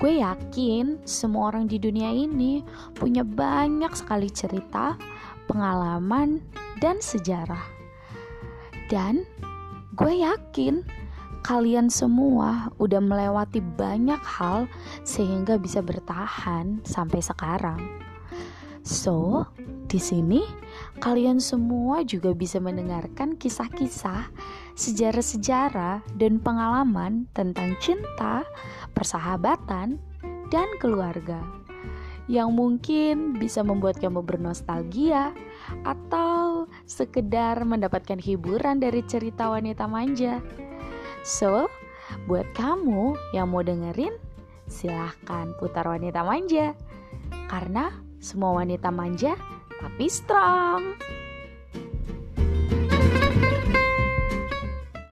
Gue yakin semua orang di dunia ini punya banyak sekali cerita, pengalaman, dan sejarah. Dan gue yakin kalian semua udah melewati banyak hal sehingga bisa bertahan sampai sekarang. So, di sini kalian semua juga bisa mendengarkan kisah-kisah, sejarah-sejarah, dan pengalaman tentang cinta, persahabatan, dan keluarga yang mungkin bisa membuat kamu bernostalgia atau sekedar mendapatkan hiburan dari cerita wanita manja. So, buat kamu yang mau dengerin, silahkan putar wanita manja. Karena semua wanita manja tapi strong.